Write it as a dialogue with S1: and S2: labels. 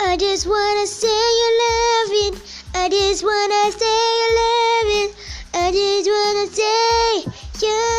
S1: I just wanna say I love it. I just wanna say I love it. I just wanna say you.